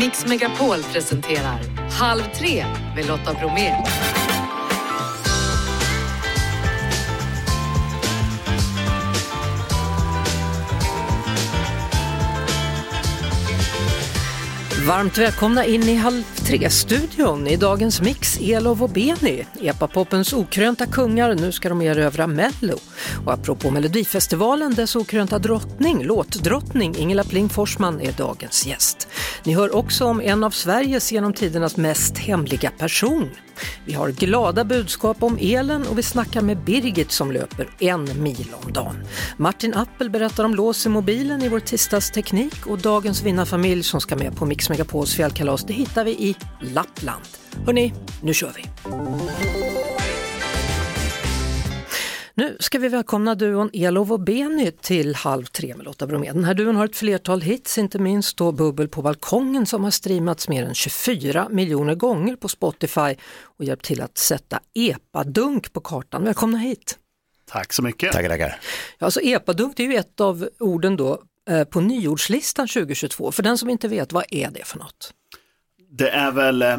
Mix Megapol presenterar Halv tre med Lotta Bromé. Varmt välkomna in i Halv tre-studion i dagens mix Elov och Beni, epapopens okrönta kungar, nu ska de erövra Mello. Och apropå Melodifestivalen, dess okrönta drottning, låtdrottning Ingela Pling Forsman är dagens gäst. Ni hör också om en av Sveriges genom tidernas mest hemliga person. Vi har glada budskap om elen och vi snackar med Birgit som löper en mil om dagen. Martin Appel berättar om lås i mobilen i vår tisdagsteknik och dagens vinnarfamilj som ska med på Mix Megapols fjällkalas, det hittar vi i Lappland. Hörni, nu kör vi! Nu ska vi välkomna duon Elov och Benny till Halv tre med Lotta Bromé. Den här duon har ett flertal hits, inte minst då Bubbel på balkongen som har streamats mer än 24 miljoner gånger på Spotify och hjälpt till att sätta epadunk på kartan. Välkomna hit! Tack så mycket. Tackar, tackar. Ja, alltså epadunk det är ju ett av orden då eh, på nyordslistan 2022. För den som inte vet, vad är det för något? Det är väl, eh,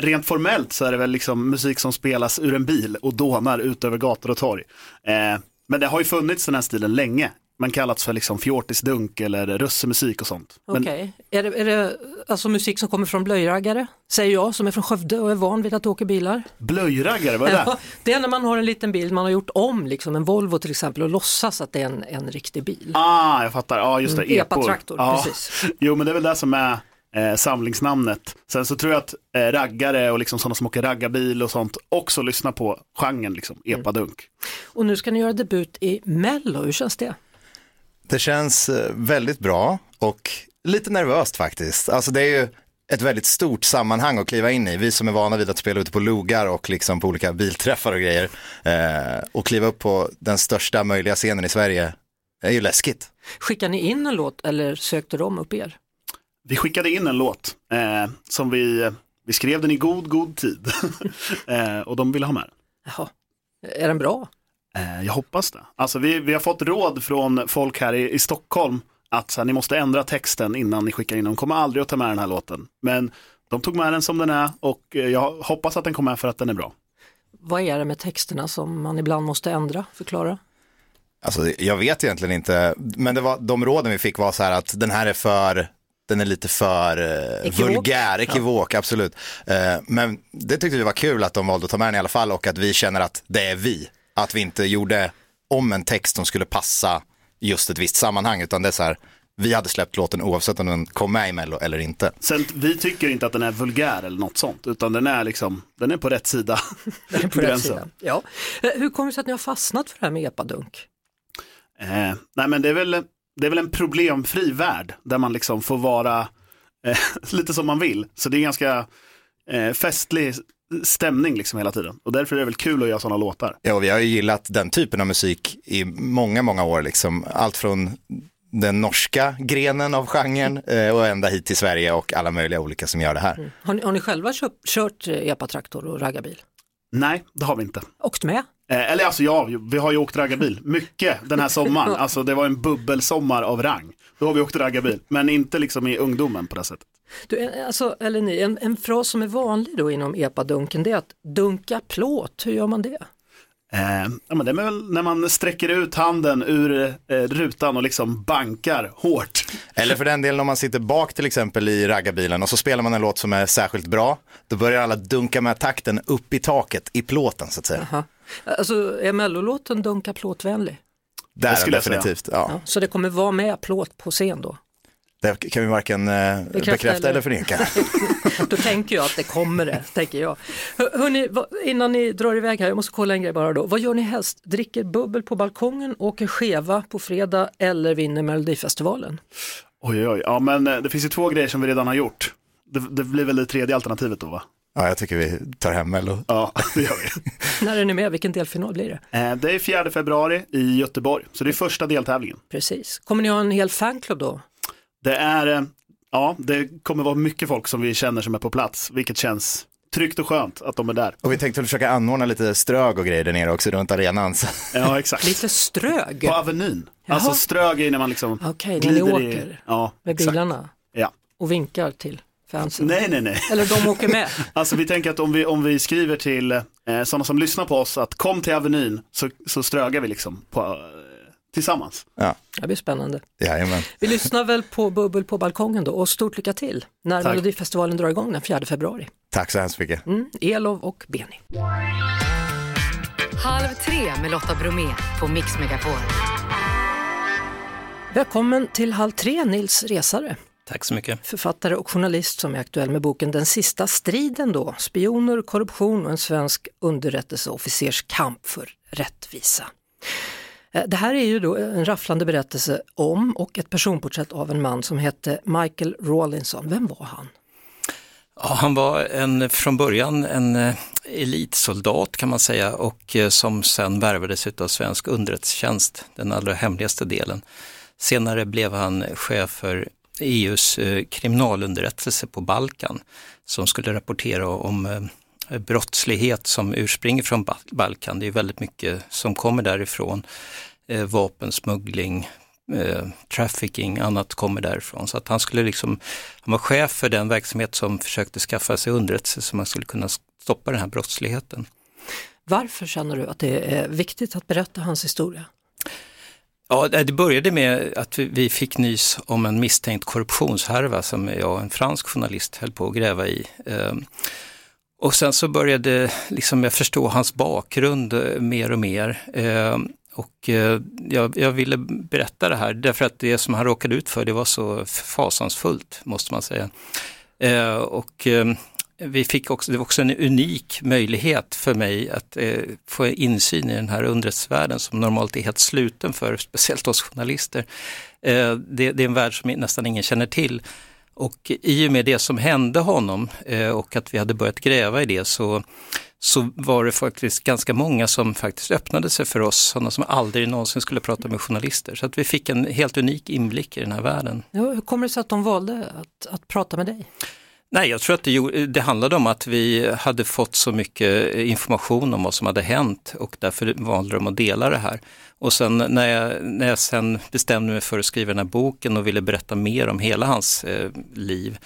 rent formellt så är det väl liksom musik som spelas ur en bil och dånar ut över gator och torg. Eh, men det har ju funnits den här stilen länge. Man kallats för liksom fjortisdunk eller russemusik och sånt. Okej, Men är, det, är det alltså musik som kommer från blöjraggare? Säger jag som är från Skövde och är van vid att åka bilar. blöjraggare, vad är det? Ja, det är när man har en liten bil, man har gjort om liksom en Volvo till exempel och låtsas att det är en, en riktig bil. Ah, jag fattar. Ja, just det. Mm, epor. epatraktor, ja. precis. Jo, men det är väl det som är eh, samlingsnamnet. Sen så tror jag att eh, raggare och liksom sådana som åker raggarbil och sånt också lyssnar på genren, liksom, Mm. epadunk. Och nu ska ni göra debut i Mello, hur känns det? Det känns eh, väldigt bra och lite nervöst faktiskt. Alltså det är ju ett väldigt stort sammanhang att kliva in i. Vi som är vana vid att spela ute på logar och liksom på olika bilträffar och grejer. Eh, och kliva upp på den största möjliga scenen i Sverige är ju läskigt. Skickar ni in en låt eller sökte de upp er? Vi skickade in en låt eh, som vi, vi skrev den i god, god tid. eh, och de ville ha med den. Jaha, är den bra? Eh, jag hoppas det. Alltså vi, vi har fått råd från folk här i, i Stockholm att så här, ni måste ändra texten innan ni skickar in den. De kommer aldrig att ta med den här låten. Men de tog med den som den är och eh, jag hoppas att den kommer med för att den är bra. Vad är det med texterna som man ibland måste ändra? Förklara. Alltså jag vet egentligen inte, men det var, de råden vi fick var så här att den här är för den är lite för eh, Ekivok. vulgär, ekivok, absolut. Eh, men det tyckte vi var kul att de valde att ta med den i alla fall och att vi känner att det är vi. Att vi inte gjorde om en text som skulle passa just ett visst sammanhang, utan det är så här, vi hade släppt låten oavsett om den kom med i Mello eller inte. Sen vi tycker inte att den är vulgär eller något sånt, utan den är liksom, den är på rätt sida. Den är på rätt sida. Ja. Eh, Hur kommer det sig att ni har fastnat för det här med epadunk? Eh, nej men det är, väl, det är väl en problemfri värld där man liksom får vara eh, lite som man vill. Så det är ganska eh, festlig stämning liksom hela tiden. Och därför är det väl kul att göra sådana låtar. Ja, och vi har ju gillat den typen av musik i många, många år. Liksom. Allt från den norska grenen av genren eh, och ända hit till Sverige och alla möjliga olika som gör det här. Har ni, har ni själva köpt, kört eh, epatraktor och raggarbil? Nej, det har vi inte. Åkt med? Eh, eller alltså ja, vi har ju åkt raggarbil mycket den här sommaren. Alltså det var en bubbelsommar av rang. Då har vi åkt raggarbil, men inte liksom i ungdomen på det sättet. Du, eh, alltså, eller ni, en, en fras som är vanlig då inom epadunken det är att dunka plåt, hur gör man det? Eh, ja, men det är väl när man sträcker ut handen ur eh, rutan och liksom bankar hårt. Eller för den delen om man sitter bak till exempel i raggarbilen och så spelar man en låt som är särskilt bra. Då börjar alla dunka med takten upp i taket, i plåten så att säga. Aha. Alltså är mellolåten dunka plåtvänlig? Där skulle jag säga. definitivt. Ja. Ja, så det kommer vara med plåt på scen då? Det kan vi varken eh, bekräfta, eller- eller förneka. Då tänker jag att det kommer det, tänker jag. Hör, hörni, vad- innan ni drar iväg här, jag måste kolla en grej bara då. Vad gör ni helst? Dricker bubbel på balkongen, åker skeva på fredag eller vinner Melodifestivalen? Oj, oj, oj. Ja, men eh, det finns ju två grejer som vi redan har gjort. Det, det blir väl det tredje alternativet då va? Ja, jag tycker vi tar hem Mello. Ja, det gör vi. När är ni med? Vilken delfinal blir det? Eh, det är 4 februari i Göteborg, så det är första deltävlingen. Precis. Kommer ni ha en hel fanclub då? Det är, eh, ja, det kommer vara mycket folk som vi känner som är på plats, vilket känns tryggt och skönt att de är där. Och vi tänkte försöka anordna lite strög och grejer där nere också runt arenan. Så. Ja, exakt. Lite strög På Avenyn. Jaha. Alltså strög är när man liksom Okej, när ni glider åker i, ja, med exakt. bilarna Ja, och vinkar till fansen? Nej, nej, nej. Eller de åker med? Alltså vi tänker att om vi, om vi skriver till eh, sådana som lyssnar på oss att kom till Avenyn så, så strögar vi liksom på, tillsammans. Ja, Det blir spännande. jajamän. Vi lyssnar väl på Bubbel på balkongen då och stort lycka till när Tack. Melodifestivalen drar igång den 4 februari. Tack så hemskt mycket. Mm, Elov och Beni. Halv tre med Lotta Bromé på Mix Megapol. Välkommen till Halv tre Nils Resare, Tack så mycket. författare och journalist som är aktuell med boken Den sista striden då, spioner, korruption och en svensk underrättelseofficers kamp för rättvisa. Eh, det här är ju då en rafflande berättelse om och ett personporträtt av en man som hette Michael Rawlinson. Vem var han? Ja, han var en, från början en eh, elitsoldat kan man säga och eh, som sen värvades av svensk underrättelsetjänst, den allra hemligaste delen. Senare blev han chef för EUs kriminalunderrättelse på Balkan som skulle rapportera om brottslighet som urspringer från Ba- Balkan. Det är väldigt mycket som kommer därifrån. Eh, vapensmuggling, eh, trafficking, annat kommer därifrån. Så att han skulle liksom, han var chef för den verksamhet som försökte skaffa sig underrättelse så man skulle kunna stoppa den här brottsligheten. Varför känner du att det är viktigt att berätta hans historia? Ja, det började med att vi- fick nys om en misstänkt korruptionshärva som jag en fransk journalist höll på att gräva i. Och sen så började liksom jag förstå hans bakgrund eh, mer och mer. Eh, och eh, jag, jag ville berätta det här därför att det som han råkade ut för det var så fasansfullt måste man säga. Eh, Och eh, vi fick också, det var också en unik möjlighet för mig att eh, få insyn i den här underrättelsevärlden som normalt är helt sluten för speciellt oss journalister. Eh, det, det är en värld som nästan ingen känner till. Och i och med det som hände honom eh, och att vi hade börjat gräva i det så, så var det faktiskt ganska många som faktiskt öppnade sig för oss, sådana som aldrig någonsin skulle prata med journalister. Så att vi fick en helt unik inblick i den här världen. Ja, hur kommer det sig att de valde att, att prata med dig? Nej, jag tror att det, det handlade om att vi hade fått så mycket information om vad som hade hänt och därför valde de att dela det här. Och sen när jag, när jag sen bestämde mig för att skriva den här boken och ville berätta mer om hela hans eh, liv,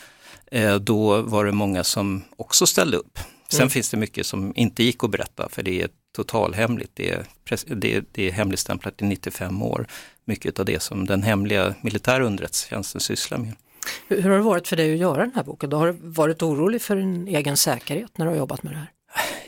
eh, då var det många som också ställde upp. Sen finns det mycket som inte gick att berätta för det är totalhemligt. Det är, det, det är hemligstämplat i 95 år. Mycket av det som den hemliga militära underrättelsetjänsten sysslar med. Hur, hur har det varit för dig att göra den här boken? Du har varit orolig för din egen säkerhet när du har jobbat med det här?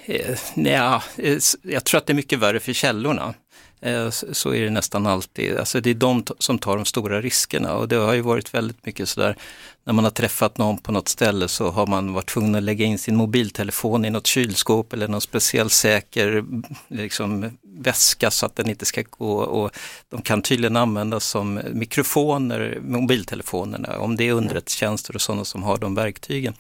Eh, nja, eh, jag tror att det är mycket värre för källorna. Eh, så är det nästan alltid. Alltså det är de som tar de stora riskerna och det har ju varit väldigt mycket sådär när man har träffat någon på något ställe så har man varit tvungen att lägga in sin mobiltelefon i något kylskåp eller någon speciell säker liksom, väska så att den inte ska gå och de kan tydligen användas som mikrofoner, mobiltelefonerna, om det är underrättelsetjänster och sådana som har de verktygen.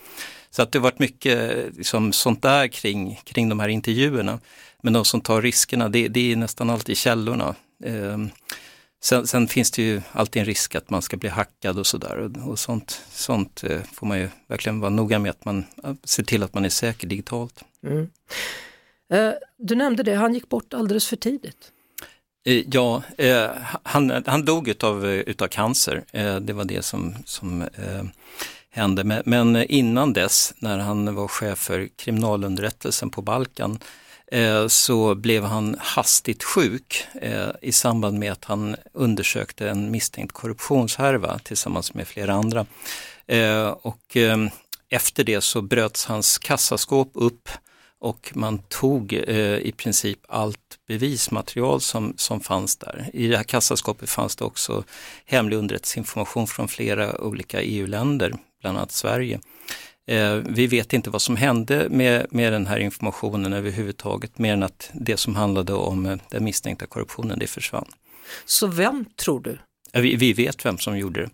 Så att det har varit mycket liksom, sånt där kring, kring de här intervjuerna. Men de som tar riskerna, det, det är nästan alltid källorna. Ehm, sen, sen finns det ju alltid en risk att man ska bli hackad och sådär. Och, och sånt, sånt eh, får man ju verkligen vara noga med att man eh, ser till att man är säker digitalt. Mm. Eh, Du nämnde det, han gick bort alldeles för tidigt. Eh, Ja, eh, han, han dog utav, eh, utav cancer. Eh, det var det som, som eh, hände. Men, innan dess, när han var chef för kriminalunderrättelsen på Balkan, eh, Eh, så blev han hastigt sjuk eh, i samband med att han undersökte en misstänkt korruptionshärva tillsammans med flera andra. Eh, och efter det så bröts hans kassaskåp upp och man tog eh, i princip allt bevismaterial som, som fanns där. I det här kassaskåpet fanns det också hemlig underrättelseinformation från flera olika EU-länder, bland annat Sverige. Eh, vi vet inte vad som hände med, med den här informationen överhuvudtaget, mer än att det som handlade om eh, den misstänkta korruptionen, det försvann. Så vem tror du? Vi, vi vet vem som gjorde det.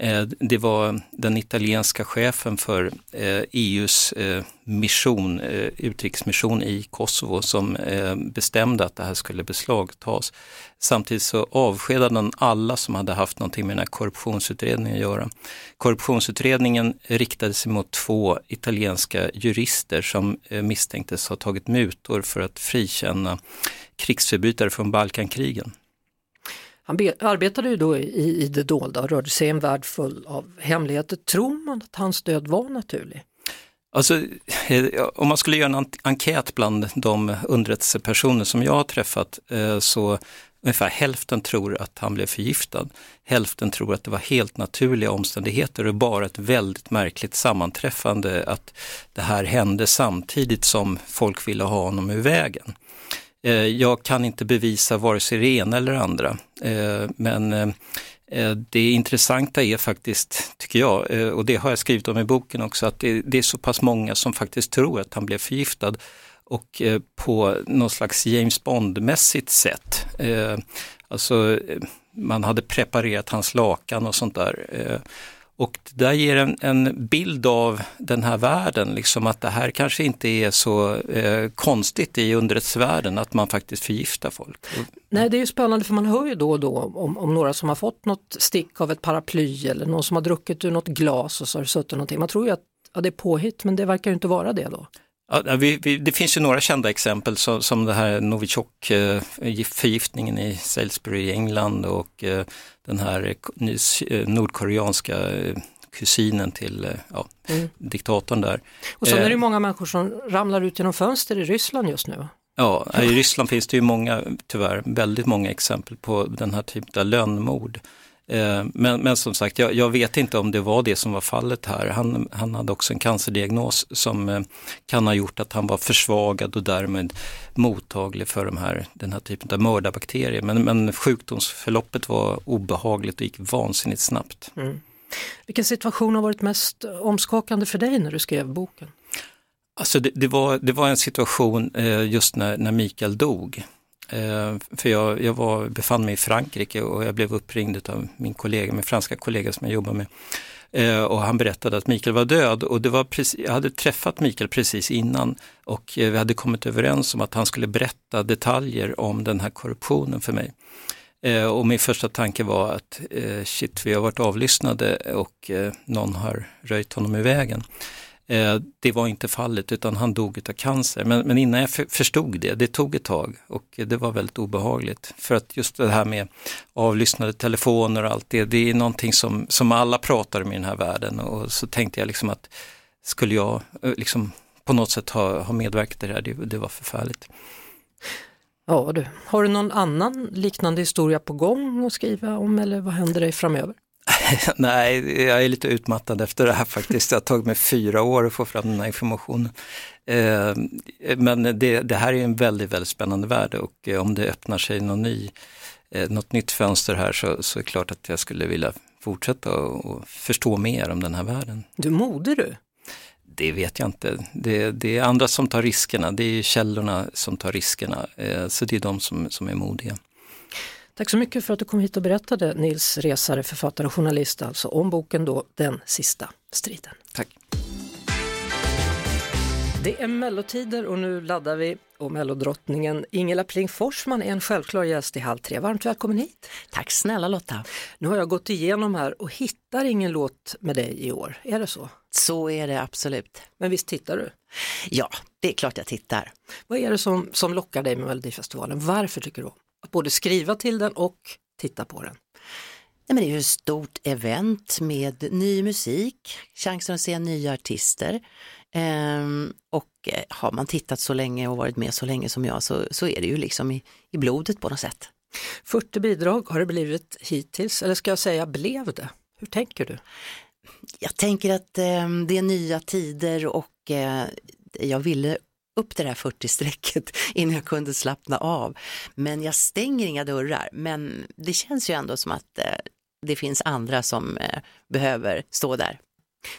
Eh, det var den italienska chefen för eh, e EUs eh, mission, utrikesmission i Kosovo som bestämde att det här skulle beslagtas. Samtidigt så avskedade han alla som hade haft någonting med den här korruptionsutredningen att göra. Korruptionsutredningen riktade sig mot två italienska jurister som misstänktes ha tagit mutor för att frikänna krigsförbrytare från Balkankrigen. Han be- arbetade ju då i, i det dolda och rörde sig i en värld full av hemligheter. Tror man att hans död var naturlig? Alltså, eh, om man skulle göra en enkät bland de underrättelsepersoner som jag har träffat eh, så ungefär hälften tror att han blev förgiftad. Hälften tror att det var helt naturliga omständigheter och bara ett väldigt märkligt sammanträffande att det här hände samtidigt som folk ville ha honom ur vägen. Eh, jag kan inte bevisa vare sig det ena eller det andra, eh, men eh, det intressanta är faktiskt, tycker jag, och det har jag skrivit om i boken också, att det, är så pass många som faktiskt tror att han blev förgiftad och på något slags James Bond-mässigt sätt. Alltså man hade preparerat hans lakan och sånt där. Och det där ger en, en bild av den här världen, liksom att det här kanske inte är så eh, konstigt i underrättsvärlden, att man faktiskt förgiftar folk. Nej, det är ju spännande för man hör ju då och då om, om några som har fått något stick av ett paraply eller någon som har druckit ur något glas och så har det suttit någonting. Man tror ju att ja, det är påhitt men det verkar ju inte vara det då. Ja, vi, vi, det finns ju några kända exempel som, som det här Novichok-förgiftningen i Salisbury i England och eh, den här eh, nordkoreanska eh, kusinen till ja, Mm. diktatorn där. Och sen är det många människor som ramlar ut genom fönster i Ryssland just nu. Ja, i Ryssland finns det ju många, tyvärr, väldigt många exempel på den här typen av lönnmord. Eh, Men, men som sagt, jag, jag vet inte om det var det som var fallet här. Han, han hade också en cancerdiagnos som eh, kan ha gjort att han var försvagad och därmed mottaglig för de här, den här typen av mördarbakterier. Men, men sjukdomsförloppet var obehagligt och gick vansinnigt snabbt. Vilken situation har varit mest omskakande för dig när du skrev boken? Alltså det, det, var, det var en situation eh, just när, när Mikael dog. Eh, för jag, jag var, befann mig i Frankrike och jag blev uppringd av min kollega, min franska kollega som jag jobbar med. Eh, och han berättade att Mikael var död och det var precis, jag hade träffat Mikael precis innan och eh, vi hade kommit överens om att han skulle berätta detaljer om den här korruptionen för mig. Och min första tanke var att shit, vi har varit avlyssnade och någon har röjt honom i vägen. Eh, det var inte fallet utan han dog av cancer. Men, men innan jag förstod det, det tog ett tag och det var väldigt obehagligt. För att just det här med avlyssnade telefoner och allt det, det är någonting som, som alla pratar om i den här världen. Och så tänkte jag liksom att skulle jag eh, liksom på något sätt ha, ha medverkat i det här, det, det var förfärligt. Ja du, har du någon annan liknande historia på gång att skriva om eller vad händer dig framöver? Nej, jag är lite utmattad efter det här faktiskt. Det har tagit mig fyra år att få fram den här informationen. Eh, Men det, det här är en väldigt, väldigt spännande värld och eh, om det öppnar sig någon ny, eh, något nytt fönster här så, så är det klart att jag skulle vilja fortsätta och, förstå mer om den här världen. Du moder du. Det vet jag inte. Det, det är andra som tar riskerna, det är källorna som tar riskerna. Så det är de som, som är modiga. Tack så mycket för att du kom hit och berättade Nils Resare, författare och journalist alltså, om boken då Den sista striden. Tack. Det är mellotider och nu laddar vi och mellodrottningen Ingela Pling Forsman är en självklar gäst i Halv tre. Varmt välkommen hit! Tack snälla Lotta. Nu har jag gått igenom här och hittar ingen låt med dig i år, är det så? Så är det absolut. Men visst tittar du? Ja, det är klart jag tittar. Vad är det som, som lockar dig med Melodifestivalen? Varför tycker du om att både skriva till den och titta på den? Nej, men det är ju ett stort event med ny musik, chansen att se nya artister. Ehm, och eh, har man tittat så länge och varit med så länge som jag så, så är det ju liksom i, i blodet på något sätt. 40 bidrag har det blivit hittills, eller ska jag säga blev det? Hur tänker du? Jag tänker att eh, det är nya tider och eh, jag ville upp det där 40-strecket innan jag kunde slappna av. Men jag stänger inga dörrar, men det känns ju ändå som att eh, det finns andra som eh, behöver stå där.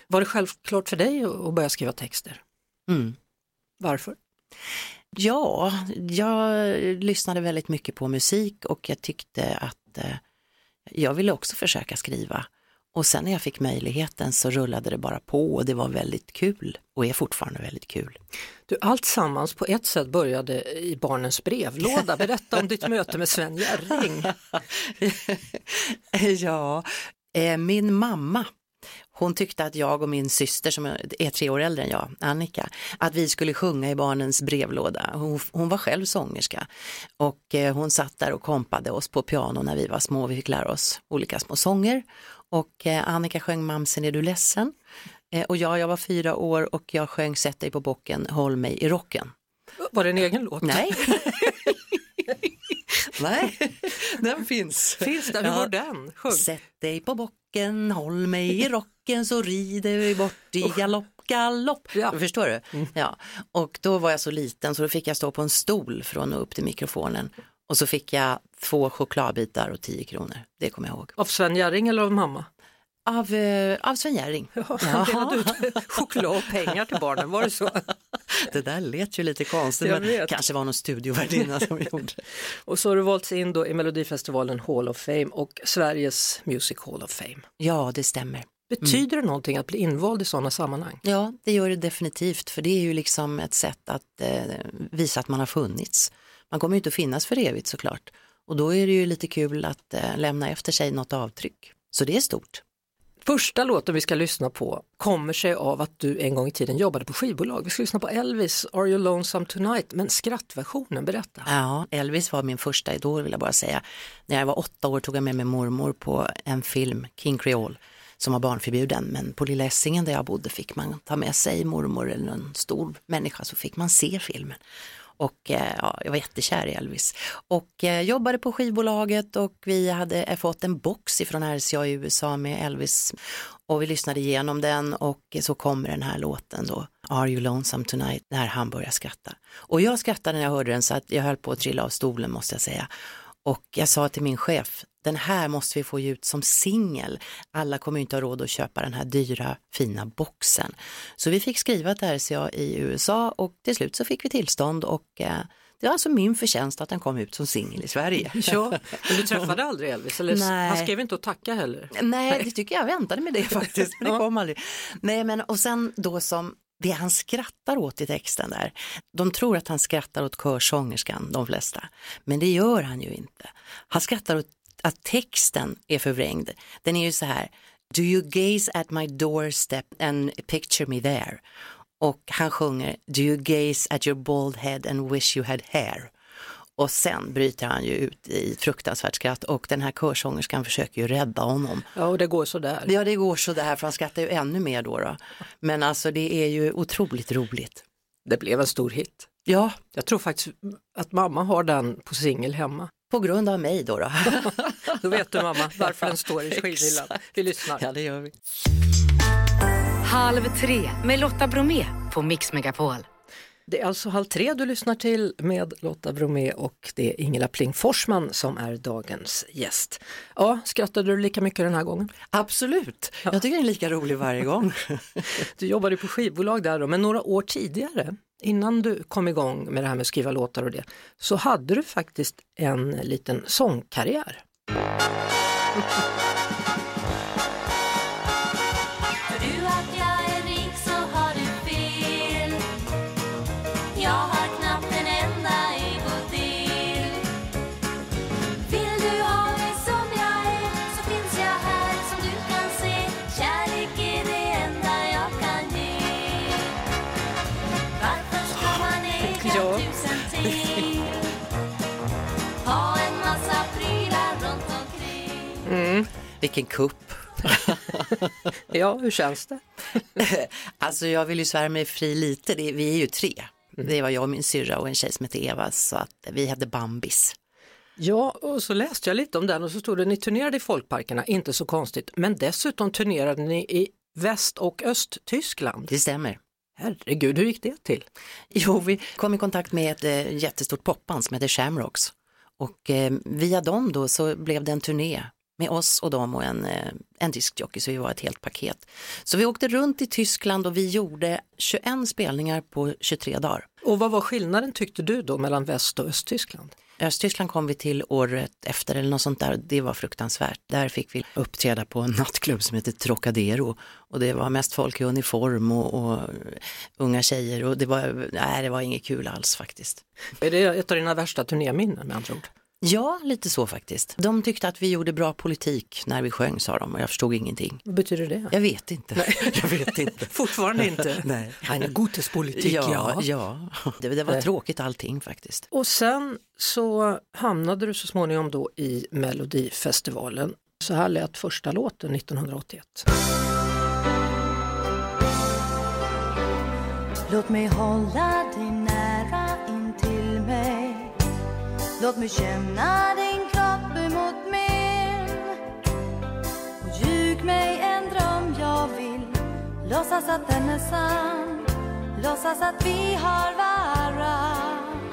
Var det självklart för dig att börja skriva texter? Mm. Varför? Ja, jag lyssnade väldigt mycket på musik och jag tyckte att eh, jag ville också försöka skriva. Och sen när jag fick möjligheten så rullade det bara på och det var väldigt kul och är fortfarande väldigt kul. Du, allt sammans på ett sätt började i barnens brevlåda. Berätta om ditt möte med Sven Jerring. ja, eh, min mamma, hon tyckte att jag och min syster som är tre år äldre än jag, Annika, att vi skulle sjunga i barnens brevlåda. Hon, hon var själv sångerska och eh, hon satt där och kompade oss på piano när vi var små. Vi fick lära oss olika små sånger och eh, Annika sjöng Mamsen är du ledsen? Eh, och jag, jag var fyra år och jag sjöng Sätt dig på bocken, håll mig i rocken. Var det en egen låt? Nej. Nej, den finns. Finns den? Hur Ja. var den? Sjung. Sätt dig på bocken, håll mig i rocken så rider vi bort i galopp, galopp. Ja. Mm. Förstår du? Ja. Och då var jag så liten så då fick jag stå på en stol från och upp till mikrofonen. Och så fick jag två chokladbitar och 10 kronor. Det kommer jag ihåg. Av Sven Jerring eller av mamma? Av, eh, av Sven Jerring. Han delade ut choklad och pengar till barnen, var det så? Det där lät ju lite konstigt Jag men vet. kanske var någon studiovärdinna som gjorde det. Och så har du valts in då i Melodifestivalen Hall of Fame och Sveriges Music Hall of Fame. Ja, det stämmer. Betyder det någonting att bli invald i sådana sammanhang? Ja, det gör det definitivt, för det är ju liksom ett sätt att eh, visa att man har funnits. Man kommer ju inte att finnas för evigt såklart. Och då är det ju lite kul att eh, lämna efter sig något avtryck. Så det är stort. Första låten vi ska lyssna på kommer sig av att du en gång i tiden jobbade på skivbolag. Vi ska lyssna på Elvis, Are You Lonesome Tonight, men skrattversionen, berätta. Ja, Elvis var min första idol vill jag bara säga. När jag var åtta år tog jag med mig mormor på en film, King Creole, som var barnförbjuden. Men på Lilla Essingen där jag bodde fick man ta med sig mormor eller en stor människa så fick man se filmen. Och eh, ja, jag var jättekär i Elvis. Och eh, jobbade på skivbolaget och vi hade eh, fått en box ifrån RCA i USA med Elvis. Och vi lyssnade igenom den och så kommer den här låten då, Are you lonesome tonight, när han börjar skratta. Och jag skrattade när jag hörde den så att jag höll på att trilla av stolen måste jag säga. Och jag sa till min chef, den här måste vi få ut som singel. Alla kommer ju inte ha råd att köpa den här dyra fina boxen. Så vi fick skriva till RCA i USA och till slut så fick vi tillstånd och eh, det var alltså min förtjänst att den kom ut som singel i Sverige. Ja, men du träffade aldrig Elvis? Eller Nej. Han skrev inte att tacka heller? Nej, det tycker jag väntade med det faktiskt, men det kom aldrig. Nej, men och sen då som det han skrattar åt i texten där, de tror att han skrattar åt körsångerskan, de flesta, men det gör han ju inte. Han skrattar åt att texten är förvrängd. Den är ju så här, Do you gaze at my doorstep and picture me there? Och han sjunger, Do you gaze at your bald head and wish you had hair? Och sen bryter han ju ut i fruktansvärt skratt och den här körsångerskan försöker ju rädda honom. Ja, och det går sådär. Ja det går så där för han skrattar ju ännu mer då, då. Men alltså det är ju otroligt roligt. Det blev en stor hit. Ja, Jag tror faktiskt att mamma har den på singel hemma. på grund av mig då. då. Då vet du mamma varför den står i skivhyllan. Vi lyssnar. ja det gör vi. Halv tre med Lotta Bromé på Mix Megapol. Det är alltså Halv tre du lyssnar till med Lotta Bromé och det är Ingela Pling Forsman som är dagens gäst. Ja, skrattade du lika mycket den här gången? Absolut, jag tycker den är lika rolig varje gång. Du jobbade på skivbolag där då, men några år tidigare, innan du kom igång med det här med att skriva låtar och det, så hade du faktiskt en liten sångkarriär. Vilken kupp. Ja, hur känns det? Alltså jag vill ju svära mig fri lite, det, vi är ju tre. Det var jag och min syrra och en tjej som hette Eva så att vi hade Bambis. Ja, och så läste jag lite om den och så stod det ni turnerade i folkparkerna, inte så konstigt, men dessutom turnerade ni i Väst och Östtyskland. Det stämmer. Herregud, hur gick det till? Jo, vi kom i kontakt med ett eh, jättestort popband som heter Shamrocks. Och eh, via dem då så blev det en turné med oss och dem och en, eh, en diskjockey, så vi var ett helt paket. Så vi åkte runt i Tyskland och vi gjorde 21 spelningar på 23 dagar. Och vad var skillnaden tyckte du då mellan Väst och Östtyskland? Östtyskland kom vi till året efter eller något sånt där. Det var fruktansvärt. Där fick vi uppträda på en nattklubb som heter Trocadero och det var mest folk i uniform och, och unga tjejer och det var, nej, det var inget kul alls faktiskt. Är det ett av dina värsta turnéminnen med andra ord? Ja, lite så faktiskt. De tyckte att vi gjorde bra politik när vi sjöng sa de och jag förstod ingenting. Vad betyder det? Jag vet inte. Jag vet inte. Fortfarande inte. Nej. Eine gutes Politik, Ja, ja. ja. Det, det var Nej. tråkigt allting faktiskt. Och sen så hamnade du så småningom då i Melodifestivalen. Så här lät första låten 1981. Låt mig hålla dig Låt mig känna din kropp emot min. Och ljug mig en dröm jag vill. Låtsas att den är sann. Låtsas att vi har varann.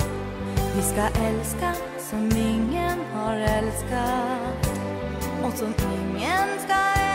Vi ska älska som ingen har älskat. Och som ingen ska älska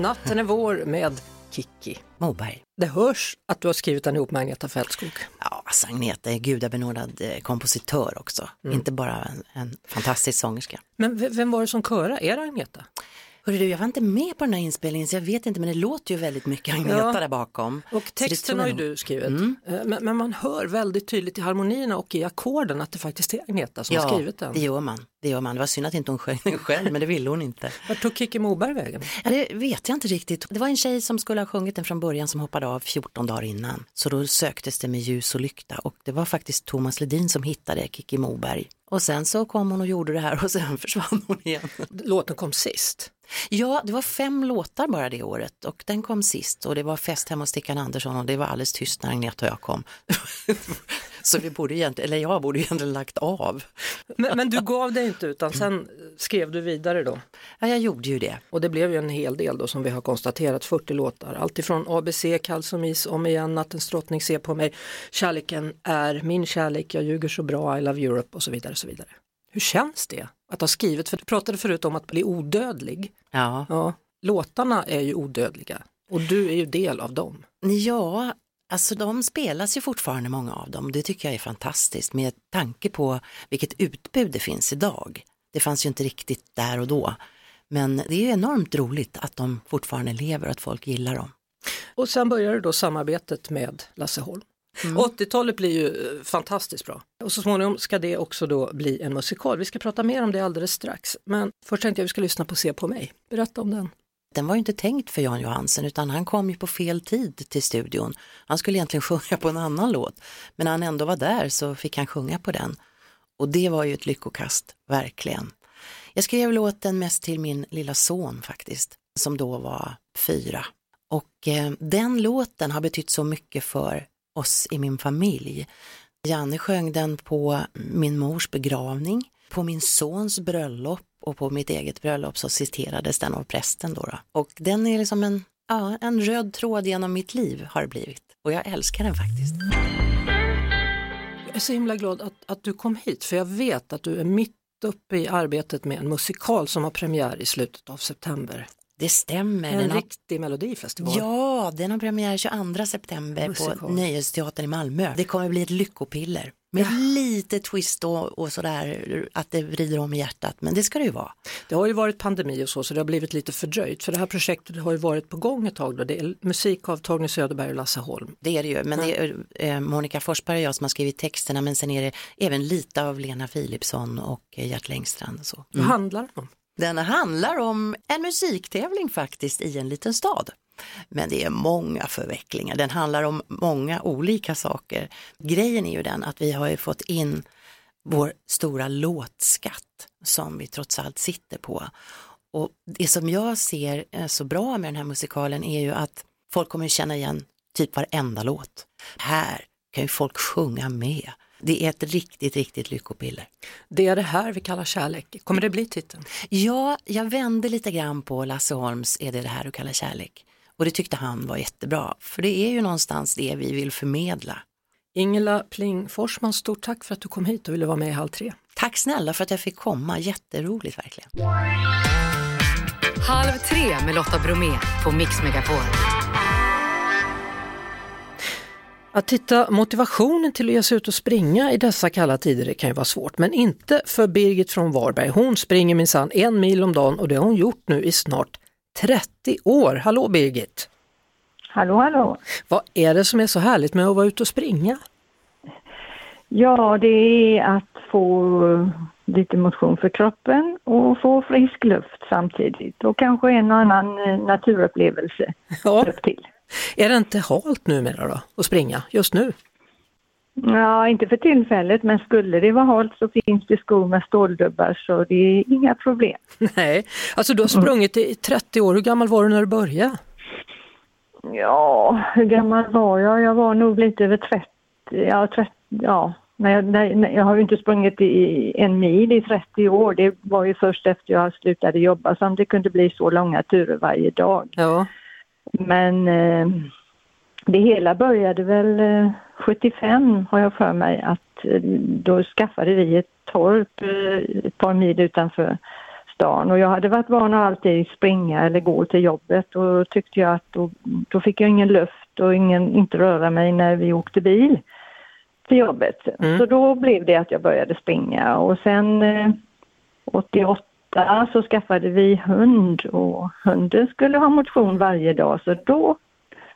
Natten är vår med Kiki. Moberg. Det hörs att du har skrivit den ihop med Agneta Fältskog. Ja, alltså Agneta är gudabenådad eh, kompositör också. Inte bara en, en fantastisk sångerska. Men vem var det som körade? Är det Agneta? Hörru du, jag var inte med på den här inspelningen så jag vet inte men det låter ju väldigt mycket Agneta Ja. där bakom. Och texten har ju du skrivit. Eh, Men, men man hör väldigt tydligt i harmonierna och i ackorden att det faktiskt är Agneta som har Ja, skrivit den. det gör man. Det gör man. Det var synd att inte hon sjöng den själv, men det ville hon inte. Vart tog Kikki Moberg vägen? Ja, det vet jag inte riktigt. Det var en tjej som skulle ha sjungit den från början som hoppade av 14 dagar innan. Så då söktes det med ljus och lykta och det var faktiskt Thomas Ledin som hittade Kikki Moberg. Och sen så kom hon och gjorde det här och sen försvann hon igen. Låten kom sist. Ja, det var fem låtar bara det året och den kom sist och det var fest hemma hos Stickan Andersson och det var alldeles tyst när Agneta och jag kom. så vi borde egentligen, eller jag borde egentligen lagt av. Men, men du gav dig inte utan sen skrev du vidare då. Ja, jag gjorde ju det. Och det blev ju en hel del då som vi har konstaterat, 40 låtar. Alltifrån ABC, Kall som is, Om igen, Nattens drottning, Se på mig, Kärleken är min kärlek, Jag ljuger så bra, I love Europe och så vidare. Och så vidare. Hur känns det att ha skrivit? För du pratade förut om att bli odödlig. Ja. Ja, låtarna är ju odödliga och du är ju del av dem. Ja, alltså de spelas ju fortfarande många av dem. Det tycker jag är fantastiskt med tanke på vilket utbud det finns idag. Det fanns ju inte riktigt där och då. Men det är ju enormt roligt att de fortfarande lever och att folk gillar dem. Och sen började då samarbetet med Lasse Holm. 80-talet blir ju eh, fantastiskt bra och så småningom ska det också då bli en musikal. Vi ska prata mer om det alldeles strax. Men först tänkte jag vi ska lyssna på Se på mig. Berätta om den. Den var ju inte tänkt för Jan Johansen utan han kom ju på fel tid till studion. Han skulle egentligen sjunga på en annan låt men när han ändå var där så fick han sjunga på den. Och det var ju ett lyckokast, verkligen. Jag skrev låten mest till min lilla son faktiskt, som då var fyra. Och eh, den låten har betytt så mycket för oss i min familj. Janne sjöng den på min mors begravning, på min sons bröllop och på mitt eget bröllop så citerades den av prästen då. då. Och den är liksom en, ja, en röd tråd genom mitt liv har det blivit. Och jag älskar den faktiskt. Jag är så himla glad att, att du kom hit för jag vet att du är mitt uppe i arbetet med en musikal som har premiär i slutet av september. Det stämmer. En Den har, riktig melodifestival. ja, den har premiär 22 september Musikal. på Nöjesteatern i Malmö. Det kommer bli ett lyckopiller. Med lite twist och, och sådär, att det vrider om i hjärtat. Men det ska det ju vara. Det har ju varit pandemi och så, så det har blivit lite fördröjt. För det här projektet har ju varit på gång ett tag. Då. Det är musik av Torgny Söderberg och Lasse Holm. Det är det ju, men det är eh, Monica Forsberg och jag som har skrivit texterna men sen är det även lite av Lena Philipsson och eh, Gert Längstrand och så. Vad handlar det om? Den handlar om en musiktävling faktiskt i en liten stad. Men det är många förvecklingar, den handlar om många olika saker. Grejen är ju den att vi har ju fått in vår stora låtskatt som vi trots allt sitter på. Och det som jag ser är så bra med den här musikalen är ju att folk kommer att känna igen typ varenda låt. Här kan ju folk sjunga med. Det är ett riktigt, riktigt lyckopiller. Det är det här vi kallar kärlek. Kommer det bli titeln? Ja, jag vände lite grann på Lasse Holms Är det det här du kallar kärlek? Och det tyckte han var jättebra, för det är ju någonstans det vi vill förmedla. Ingela Pling Forsman, stort tack för att du kom hit och ville vara med i Halv tre. Tack snälla för att jag fick komma, jätteroligt verkligen. Halv tre med Lotta Bromé på Mix Megapol. Att hitta motivationen till att ge sig ut och springa i dessa kalla tider det kan ju vara svårt, men inte för Birgit från Varberg. Hon springer minsann en mil om dagen och det har hon gjort nu i snart 30 år. Hallå Birgit! Hallå, hallå. Vad är det som är så härligt med att vara ute och springa? Ja, det är att få lite motion för kroppen och få frisk luft samtidigt och kanske en och annan eh, naturupplevelse Ja, upp till. Är det inte halt numera då, att springa just nu? Ja, inte för tillfället, men skulle det vara halt så finns det skor med ståldubbar så det är inga problem. Nej, alltså du har sprungit i 30 år. Hur gammal var du när du började? Ja, hur gammal var jag? Jag var nog lite över 30. Ja, 30, ja. Nej, jag, nej, jag har ju inte sprungit i en mil i 30 år. Det var ju först efter jag slutade jobba som det kunde bli så långa turer varje dag. Ja, men eh, det hela började väl eh, 75 har jag för mig att eh, då skaffade vi ett torp eh, ett par mil utanför stan och jag hade varit van att alltid springa eller gå till jobbet och tyckte jag att då, då fick jag ingen luft och ingen, inte röra mig när vi åkte bil till jobbet. Mm. Så då blev det att jag började springa och sen eh, 88 98 så skaffade vi hund och hunden skulle ha motion varje dag så då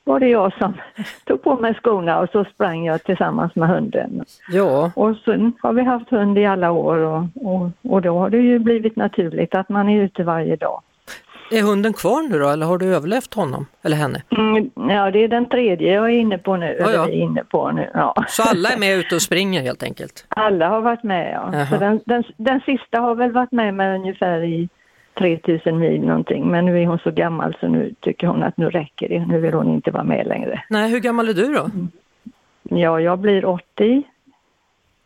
var det jag som tog på mig skorna och så sprang jag tillsammans med hunden. Ja. Och sen har vi haft hund i alla år och, och, och då har det ju blivit naturligt att man är ute varje dag. Är hunden kvar nu då eller har du överlevt honom eller henne? Mm, ja, det är den tredje jag är inne på nu. Ja, ja. inne på nu. Ja. Så alla är med ute och springer helt enkelt? Alla har varit med, ja. Jaha. Så den, den, den sista har väl varit med med ungefär i 3000 mil någonting. Men nu är hon så gammal så nu tycker hon att nu räcker det. Nu vill hon inte vara med längre. Nej, hur gammal är du då? Ja, jag blir 80.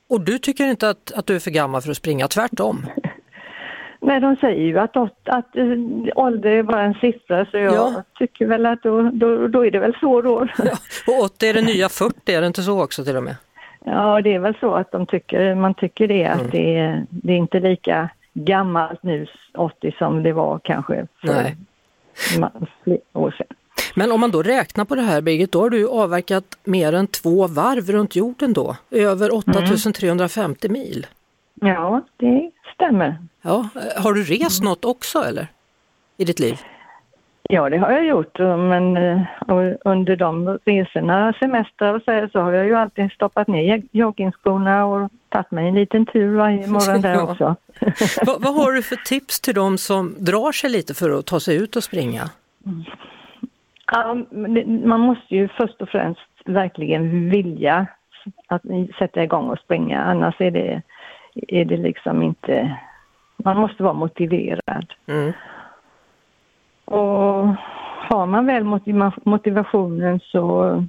Och du tycker inte att, att du är för gammal för att springa, tvärtom? Nej, de säger ju att, åt, att äh, ålder är bara en siffra så jag Ja. tycker väl att då, då, då är det väl så då. Och 80 är det nya 40, är det inte så också till och med? Ja, det är väl så att de tycker, man tycker det att det, är, det är inte lika gammalt nu 80 som det var kanske för Nej. år sedan. Men om man då räknar på det här Birgit, då har du avverkat mer än två varv runt jorden då, över 8350 mil. Ja, det stämmer. Ja, har du rest något också eller? I ditt liv? Ja, det har jag gjort, men eh, under de resorna, semestrar och så, så har jag ju alltid stoppat ner joggingskorna och tagit mig en liten tur varje morgon där Ja. också. vad, vad har du för tips till de som drar sig lite för att ta sig ut och springa? Ja, man måste ju först och främst verkligen vilja att sätta igång och springa, annars är det, är det liksom inte... Man måste vara motiverad. Mm. Och har man väl motiva- motivationen så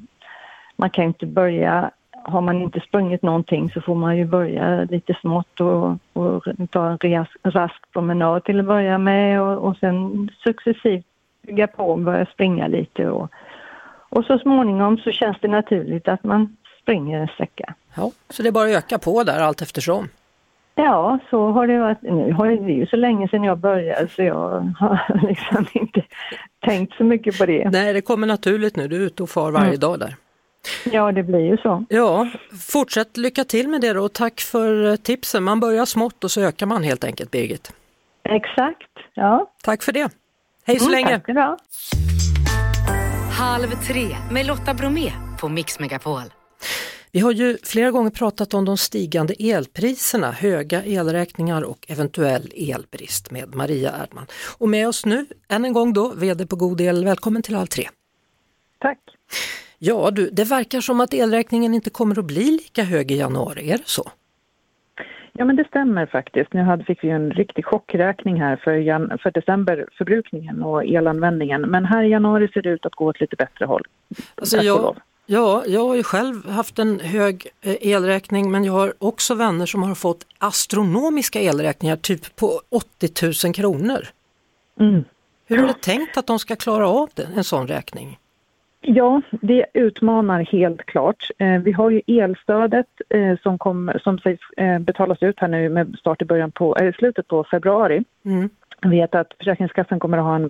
man kan inte börja, har man inte sprungit någonting så får man ju börja lite smått och, och ta en ras- rask promenad till att börja med och, och sen successivt bygga på och börja springa lite och, och så småningom så känns det naturligt att man springer en sträcka. Ja, så det är bara att öka på där allt eftersom. Ja, så har det varit. Nu har det ju så länge sedan jag började så jag har liksom inte tänkt så mycket på det. Nej, det kommer naturligt nu, du är ute och far varje dag där. Ja, det blir ju så. Ja, fortsätt lycka till med det då och tack för eh, tipsen. Man börjar smått och så ökar man helt enkelt Birgit. Exakt. Ja. Tack för det. Hej så Mm, länge! Tack ha. Halv tre med Lotta Bromé på Mix Megapol. Vi har ju flera gånger pratat om de stigande elpriserna, höga elräkningar och eventuell elbrist med Maria Erdman. Och med oss nu, än en gång då, VD på God El. Välkommen till Halv tre. Tack. Ja du, det verkar som att elräkningen inte kommer att bli lika hög i januari, är det så? Ja, men det stämmer faktiskt. Nu hade, fick vi en riktig chockräkning här för, jan, för decemberförbrukningen och elanvändningen. Men här i januari ser det ut att gå åt lite bättre håll. Alltså jag. Ja, jag har ju själv haft en hög eh, elräkning men jag har också vänner som har fått astronomiska elräkningar, typ på 80 000 kronor. Mm. Hur är det tänkt att de ska klara av det, en sån räkning? Ja, det utmanar helt klart. Eh, vi har ju elstödet eh, som, kom, som sägs betalas ut här nu med start i början på, eh, slutet på februari. Mm. Jag vet att Försäkringskassan kommer att ha en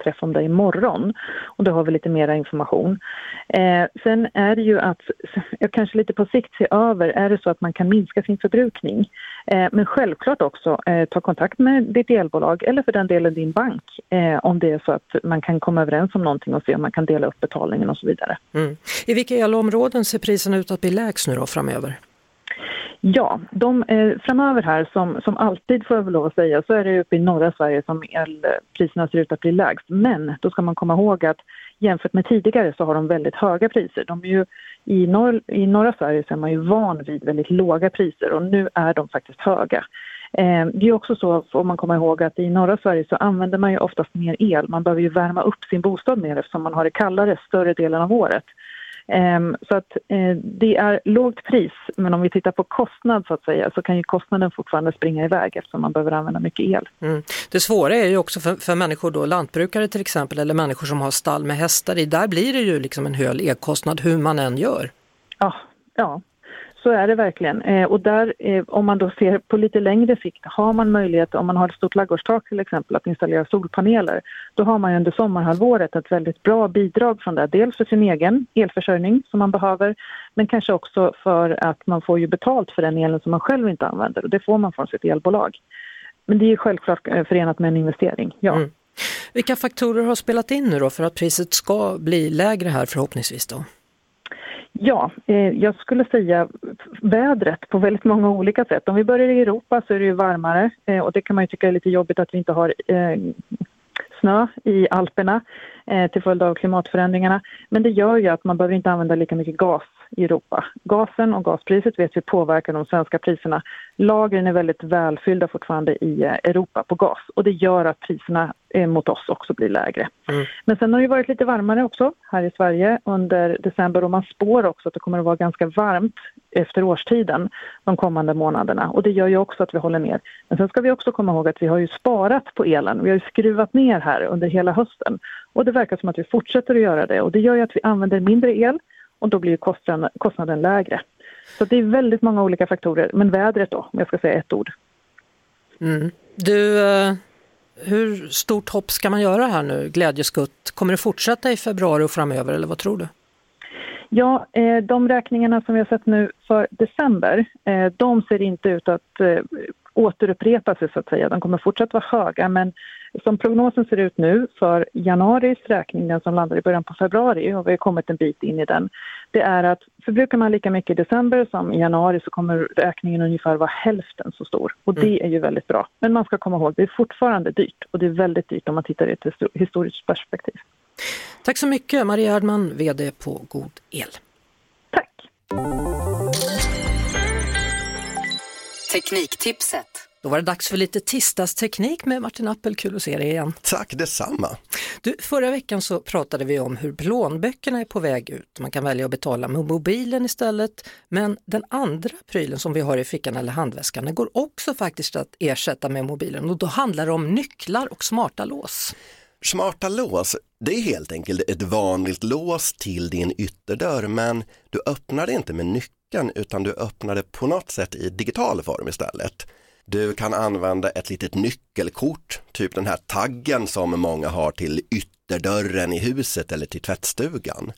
pressträff om det imorgon och då har vi lite mera information. Eh, sen är det ju att, jag kanske lite på sikt se över, är det så att man kan minska sin förbrukning? Eh, men självklart också eh, ta kontakt med ditt elbolag eller för den delen din bank eh, om det är så att man kan komma överens om någonting och se om man kan dela upp betalningen och så vidare. Mm. I vilka elområden ser priserna ut att bli lägst nu då framöver? Ja, de, eh, framöver här som, som alltid får jag väl lov att säga så är det uppe i norra Sverige som elpriserna ser ut att bli lägst. Men då ska man komma ihåg att jämfört med tidigare så har de väldigt höga priser. De är ju, i, norr, I norra Sverige så är man ju van vid väldigt låga priser och nu är de faktiskt höga. Eh, det är också så, får man komma ihåg, att i norra Sverige så använder man ju oftast mer el. Man behöver ju värma upp sin bostad mer eftersom man har det kallare större delen av året. Ehm, Så att eh, det är lågt pris, men om vi tittar på kostnad så att säga så kan ju kostnaden fortfarande springa iväg eftersom man behöver använda mycket el. Mm. Det svåra är ju också för, för människor då, lantbrukare till exempel, eller människor som har stall med hästar i, där blir det ju liksom en hög elkostnad hur man än gör. Ja, ja. Så är det verkligen. Eh, och där, eh, om man då ser på lite längre sikt, har man möjlighet, om man har ett stort ladugårdstak till exempel, att installera solpaneler, då har man ju under sommarhalvåret ett väldigt bra bidrag från det. Dels för sin egen elförsörjning som man behöver, men kanske också för att man får ju betalt för den elen som man själv inte använder och det får man från sitt elbolag. Men det är ju självklart eh, förenat med en investering, ja. Mm. Vilka faktorer har spelat in nu då för att priset ska bli lägre här förhoppningsvis då? Ja, eh, jag skulle säga vädret på väldigt många olika sätt. Om vi börjar i Europa så är det ju varmare eh, och det kan man ju tycka är lite jobbigt att vi inte har eh, snö i Alperna eh, till följd av klimatförändringarna. Men det gör ju att man behöver inte använda lika mycket gas i Europa. Gasen och gaspriset vet vi påverkar de svenska priserna. Lagren är väldigt välfyllda fortfarande i eh, Europa på gas och det gör att priserna eh, mot oss också blir lägre. Mm. Men sen har det varit lite varmare också här i Sverige under december och man spår också att det kommer att vara ganska varmt efter årstiden de kommande månaderna och det gör ju också att vi håller ner. Men sen ska vi också komma ihåg att vi har ju sparat på elen. Vi har ju skruvat ner här under hela hösten och det verkar som att vi fortsätter att göra det och det gör ju att vi använder mindre el och då blir kostnaden, kostnaden lägre. Så det är väldigt många olika faktorer, men vädret då, om jag ska säga ett ord. Mm. Du, eh, hur stort hopp ska man göra här nu, glädjeskutt? Kommer det fortsätta i februari och framöver eller vad tror du? Ja, eh, de räkningarna som vi har sett nu för december, eh, de ser inte ut att eh, återupprepa sig så att säga. De kommer fortsatt vara höga, men som prognosen ser ut nu för januaris räkning, den som landar i början på februari, har vi kommit en bit in i den, det är att förbrukar man lika mycket i december som i januari så kommer räkningen ungefär vara hälften så stor. Och det är ju väldigt bra. Men man ska komma ihåg, det är fortfarande dyrt och det är väldigt dyrt om man tittar i ett histo- historiskt perspektiv. Tack så mycket Maria Erdman, VD på God El. Tack! Tekniktipset. Då var det dags för lite tisdagsteknik med Martin Appel, kul att se dig igen. Tack detsamma. Du, förra veckan så pratade vi om hur plånböckerna är på väg ut. Man kan välja att betala med mobilen istället. Men den andra prylen som vi har i fickan eller handväskan den går också faktiskt att ersätta med mobilen och då handlar det om nycklar och smarta lås. Smarta lås, det är helt enkelt ett vanligt lås till din ytterdörr men du öppnar det inte med nyckeln utan du öppnar det på något sätt i digital form istället. Du kan använda ett litet nyckelkort, typ den här taggen som många har till ytterdörren i huset eller till tvättstugan.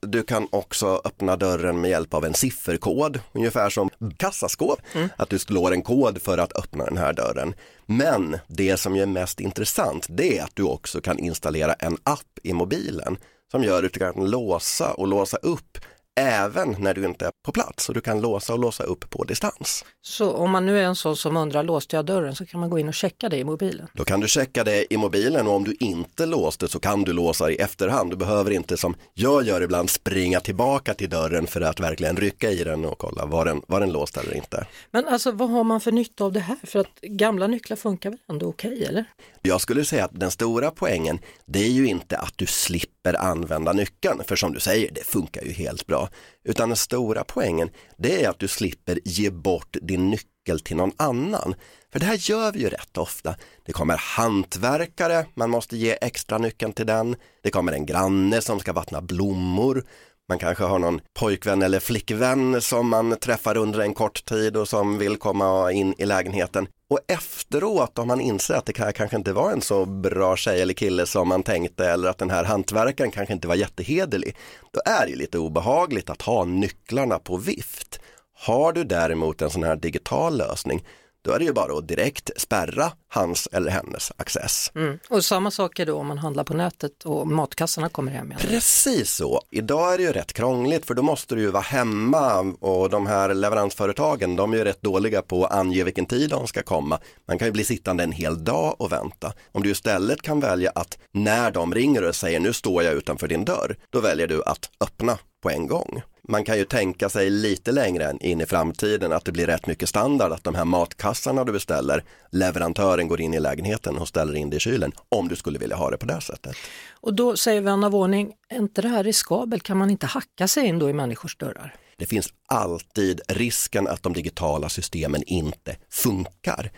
Du kan också öppna dörren med hjälp av en sifferkod, ungefär som kassaskåp, att du slår en kod för att öppna den här dörren. Men det som är mest intressant, det är att du också kan installera en app i mobilen som gör att du kan låsa och låsa upp även när du inte är på plats och du kan låsa och låsa upp på distans. Så om man nu är en sån som undrar, låste jag dörren, så kan man gå in och checka det i mobilen. Då kan du checka det i mobilen och om du inte låste så kan du låsa i efterhand. Du behöver inte som jag gör ibland springa tillbaka till dörren för att verkligen rycka i den och kolla var den, var den låst eller inte. Men alltså vad har man för nytta av det här? För att gamla nycklar funkar väl ändå okej, eller? Jag skulle säga att den stora poängen det är ju inte att du slipper använda nyckeln, för som du säger, det funkar ju helt bra. Utan den stora poängen det är att du slipper ge bort din nyckel till någon annan. För det här gör vi ju rätt ofta. Det kommer hantverkare, man måste ge extra nyckeln till den. Det kommer en granne som ska vattna blommor. Man kanske har någon pojkvän eller flickvän som man träffar under en kort tid och som vill komma in i lägenheten. Och efteråt om man inser att det här kanske inte var en så bra tjej eller kille som man tänkte eller att den här hantverkaren kanske inte var jättehederlig. Då är det ju lite obehagligt att ha nycklarna på vift. Har du däremot en sån här digital lösning då är det ju bara att direkt spärra hans eller hennes access. Mm. Och samma sak är då om man handlar på nätet och matkassarna kommer hem igen. Precis så. Idag är det ju rätt krångligt för då måste du ju vara hemma och de här leveransföretagen de är ju rätt dåliga på att ange vilken tid de ska komma. Man kan ju bli sittande en hel dag och vänta. Om du istället kan välja att när de ringer och säger nu står jag utanför din dörr, då väljer du att öppna på en gång. Man kan ju tänka sig lite längre in i framtiden att det blir rätt mycket standard att de här matkassarna du beställer, leverantören går in i lägenheten och ställer in det i kylen om du skulle vilja ha det på det sättet. Och då säger vän av ordning, är inte det här riskabelt? Kan man inte hacka sig in då i människors dörrar? Det finns alltid risken att de digitala systemen inte funkar.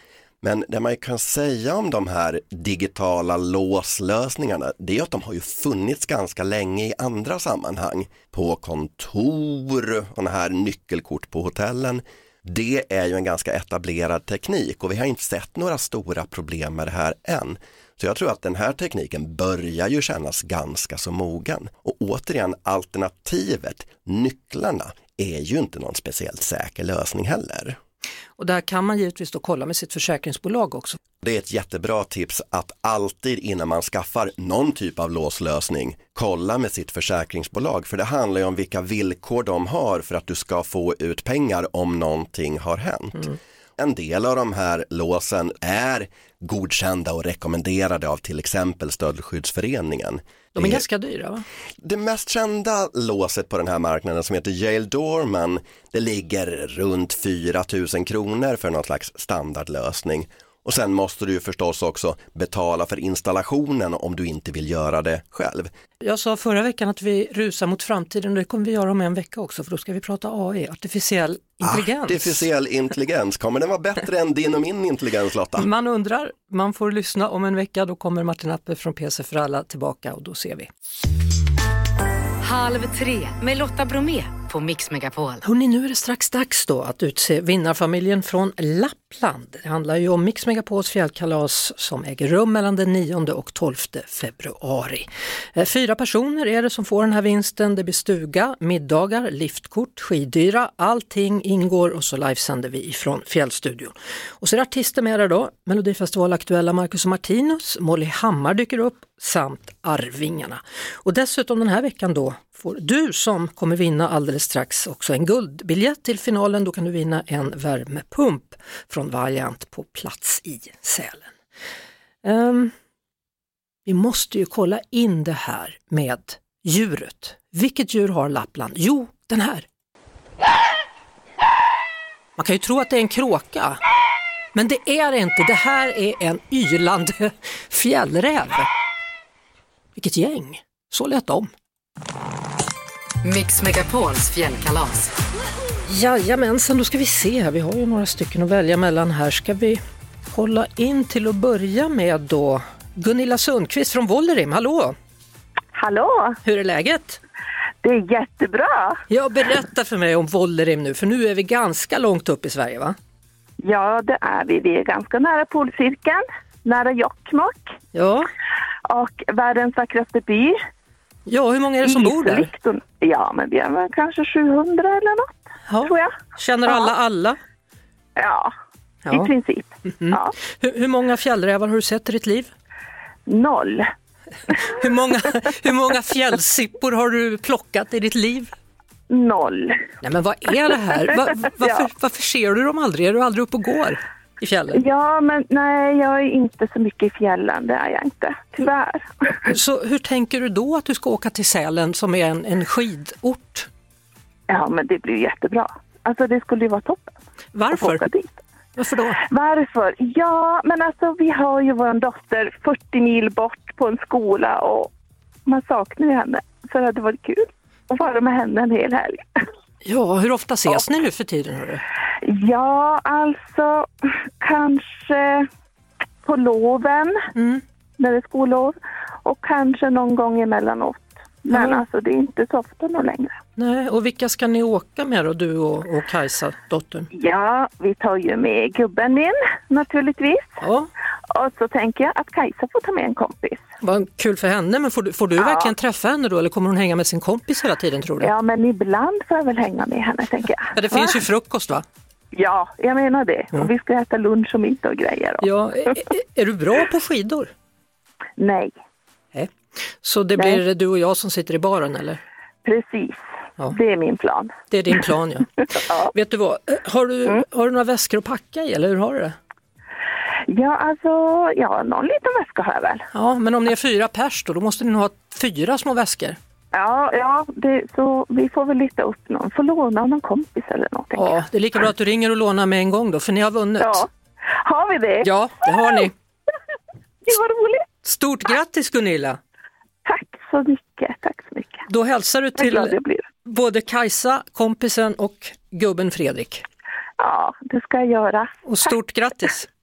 Men det man kan säga om de här digitala låslösningarna, det är att de har ju funnits ganska länge i andra sammanhang. På kontor och här nyckelkort på hotellen. Det är ju en ganska etablerad teknik och vi har inte sett några stora problem med det här än. Så jag tror att den här tekniken börjar ju kännas ganska så mogen. Och återigen, alternativet, nycklarna, är ju inte någon speciellt säker lösning heller. Och där kan man givetvis då kolla med sitt försäkringsbolag också. Det är ett jättebra tips att alltid innan man skaffar någon typ av låslösning kolla med sitt försäkringsbolag för det handlar ju om vilka villkor de har för att du ska få ut pengar om någonting har hänt. En del av de här låsen är godkända och rekommenderade av till exempel Stöldskyddsföreningen. De är Det- ganska dyra va? det mest kända låset på den här marknaden som heter Yale Doorman, det ligger runt 4 000 kronor för någon slags standardlösning. Och sen måste du ju förstås också betala för installationen om du inte vill göra det själv. Jag sa förra veckan att vi rusar mot framtiden och det kommer vi göra om en vecka också för då ska vi prata AI, artificiell intelligens. Artificiell intelligens, kommer den vara bättre än din och min intelligens Lotta? Man undrar, man får lyssna om en vecka, då kommer Martin Appe från PC för alla tillbaka och då ser vi. Halv tre med Lotta Bromé på Mix Megapol. Hörrni, nu är det strax dags då att utse vinnarfamiljen från Lappland. Det handlar ju om Mix Megapols fjällkalas som äger rum mellan den 9 och 12 februari. Eh, fyra personer är det som får den här vinsten. Det blir stuga, middagar, liftkort, skidyra. Allting ingår och så livesänder vi ifrån Fjällstudion. Och så är det artister med där då. Melodifestivalaktuella Marcus och Martinus, Molly Hammar dyker upp samt Arvingarna. Och dessutom den här veckan då får du som kommer vinna alldeles strax också en guldbiljett till finalen. Då kan du vinna en värmepump från Valiant på plats i Sälen. Um, vi måste ju kolla in det här med djuret. Vilket djur har Lappland? Jo, den här. Man kan ju tro att det är en kråka, men det är det inte. Det här är en ylande fjällräv. Vilket gäng! Så lät de. Mix Megapols fjällkalas. Jajamensan, då ska vi se här. Vi har ju några stycken att välja mellan här. Ska vi kolla in till att börja med då Gunilla Sundqvist från Vollerim. Hallå! Hallå, Hur är läget? det är jättebra. Ja, berätta för mig om Vollerim nu, för nu är vi ganska långt upp i Sverige va? Ja, det är vi. Vi är ganska nära polcirkeln, nära Jokkmokk Ja, och världens vackraste by. Ja hur många är det som bor där? Ja, men vi är väl kanske 700 eller något, tror Ja. jag. Känner alla alla? Ja, Ja. Mm. i princip. Ja. Hur, hur många fjällrävar har du sett i ditt liv? Noll. Hur många, hur många fjällsippor har du plockat i ditt liv? noll. Nej men vad är det här? Va, varför, Ja. varför ser du dem aldrig? Är du aldrig uppe och går i fjällen? Ja, men nej, jag är inte så mycket i fjällen, det är jag inte, tyvärr. Så hur tänker du då att du ska åka till Sälen som är en, en skidort? Ja, men det blir jättebra. Alltså det skulle ju vara toppen. Varför? Varför då? Varför? Ja, men alltså vi har ju vår dotter 40 mil bort på en skola och man saknar ju henne. Så det hade varit kul att vara med henne en hel helg. Ja, hur ofta ses ni nu för tiden? Hörru? Ja, alltså kanske på loven, Mm. när det är skollov, och kanske någon gång emellanåt. Men Ja. alltså det är inte så ofta nog längre. Nej, och vilka ska ni åka med då, du och, och Kajsa, dottern? Ja, vi tar ju med gubben min naturligtvis. Ja, Och så tänker jag att Kajsa får ta med en kompis. vad kul för henne, men får du, får du Ja. verkligen träffa henne då eller kommer hon hänga med sin kompis hela tiden tror du? Ja, men ibland får jag väl hänga med henne tänker jag. Ja, det finns ju frukost va? Ja, jag menar det. Mm. Och vi ska äta lunch och middag och grejer. Då. Ja, är, är du bra på skidor? Nej, Nej. Så det Nej. blir du och jag som sitter i baren eller? precis. Ja. Det är min plan. Det är din plan ja. Ja. Vet du vad, har du, Mm. har du några väskor att packa i eller hur har du det? Ja, alltså, ja, någon liten väska har jag väl. Ja, men om ni är fyra pers då, då måste ni nog ha fyra små väskor. Ja, ja det, så vi får väl lita upp någon. Får låna av någon kompis eller någonting. Ja, det är lika bra att du ringer och lånar med en gång då, för ni har vunnit. Ja. Har vi det? Ja, det har ni. Det var roligt. Stort grattis Gunilla! Tack så mycket. Tack så mycket. Då hälsar du till både Kajsa, kompisen och gubben Fredrik. Ja, det ska jag göra. Och stort grattis!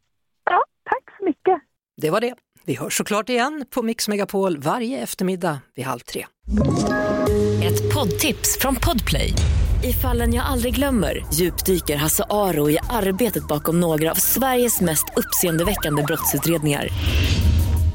Ja, tack så mycket. Det var det. Vi hörs såklart igen på Mix Megapol varje eftermiddag vid halv tre. Ett poddtips från Podplay. I fallen jag aldrig glömmer djupdyker Hasse Aro i arbetet bakom några av Sveriges mest uppseendeväckande brottsutredningar.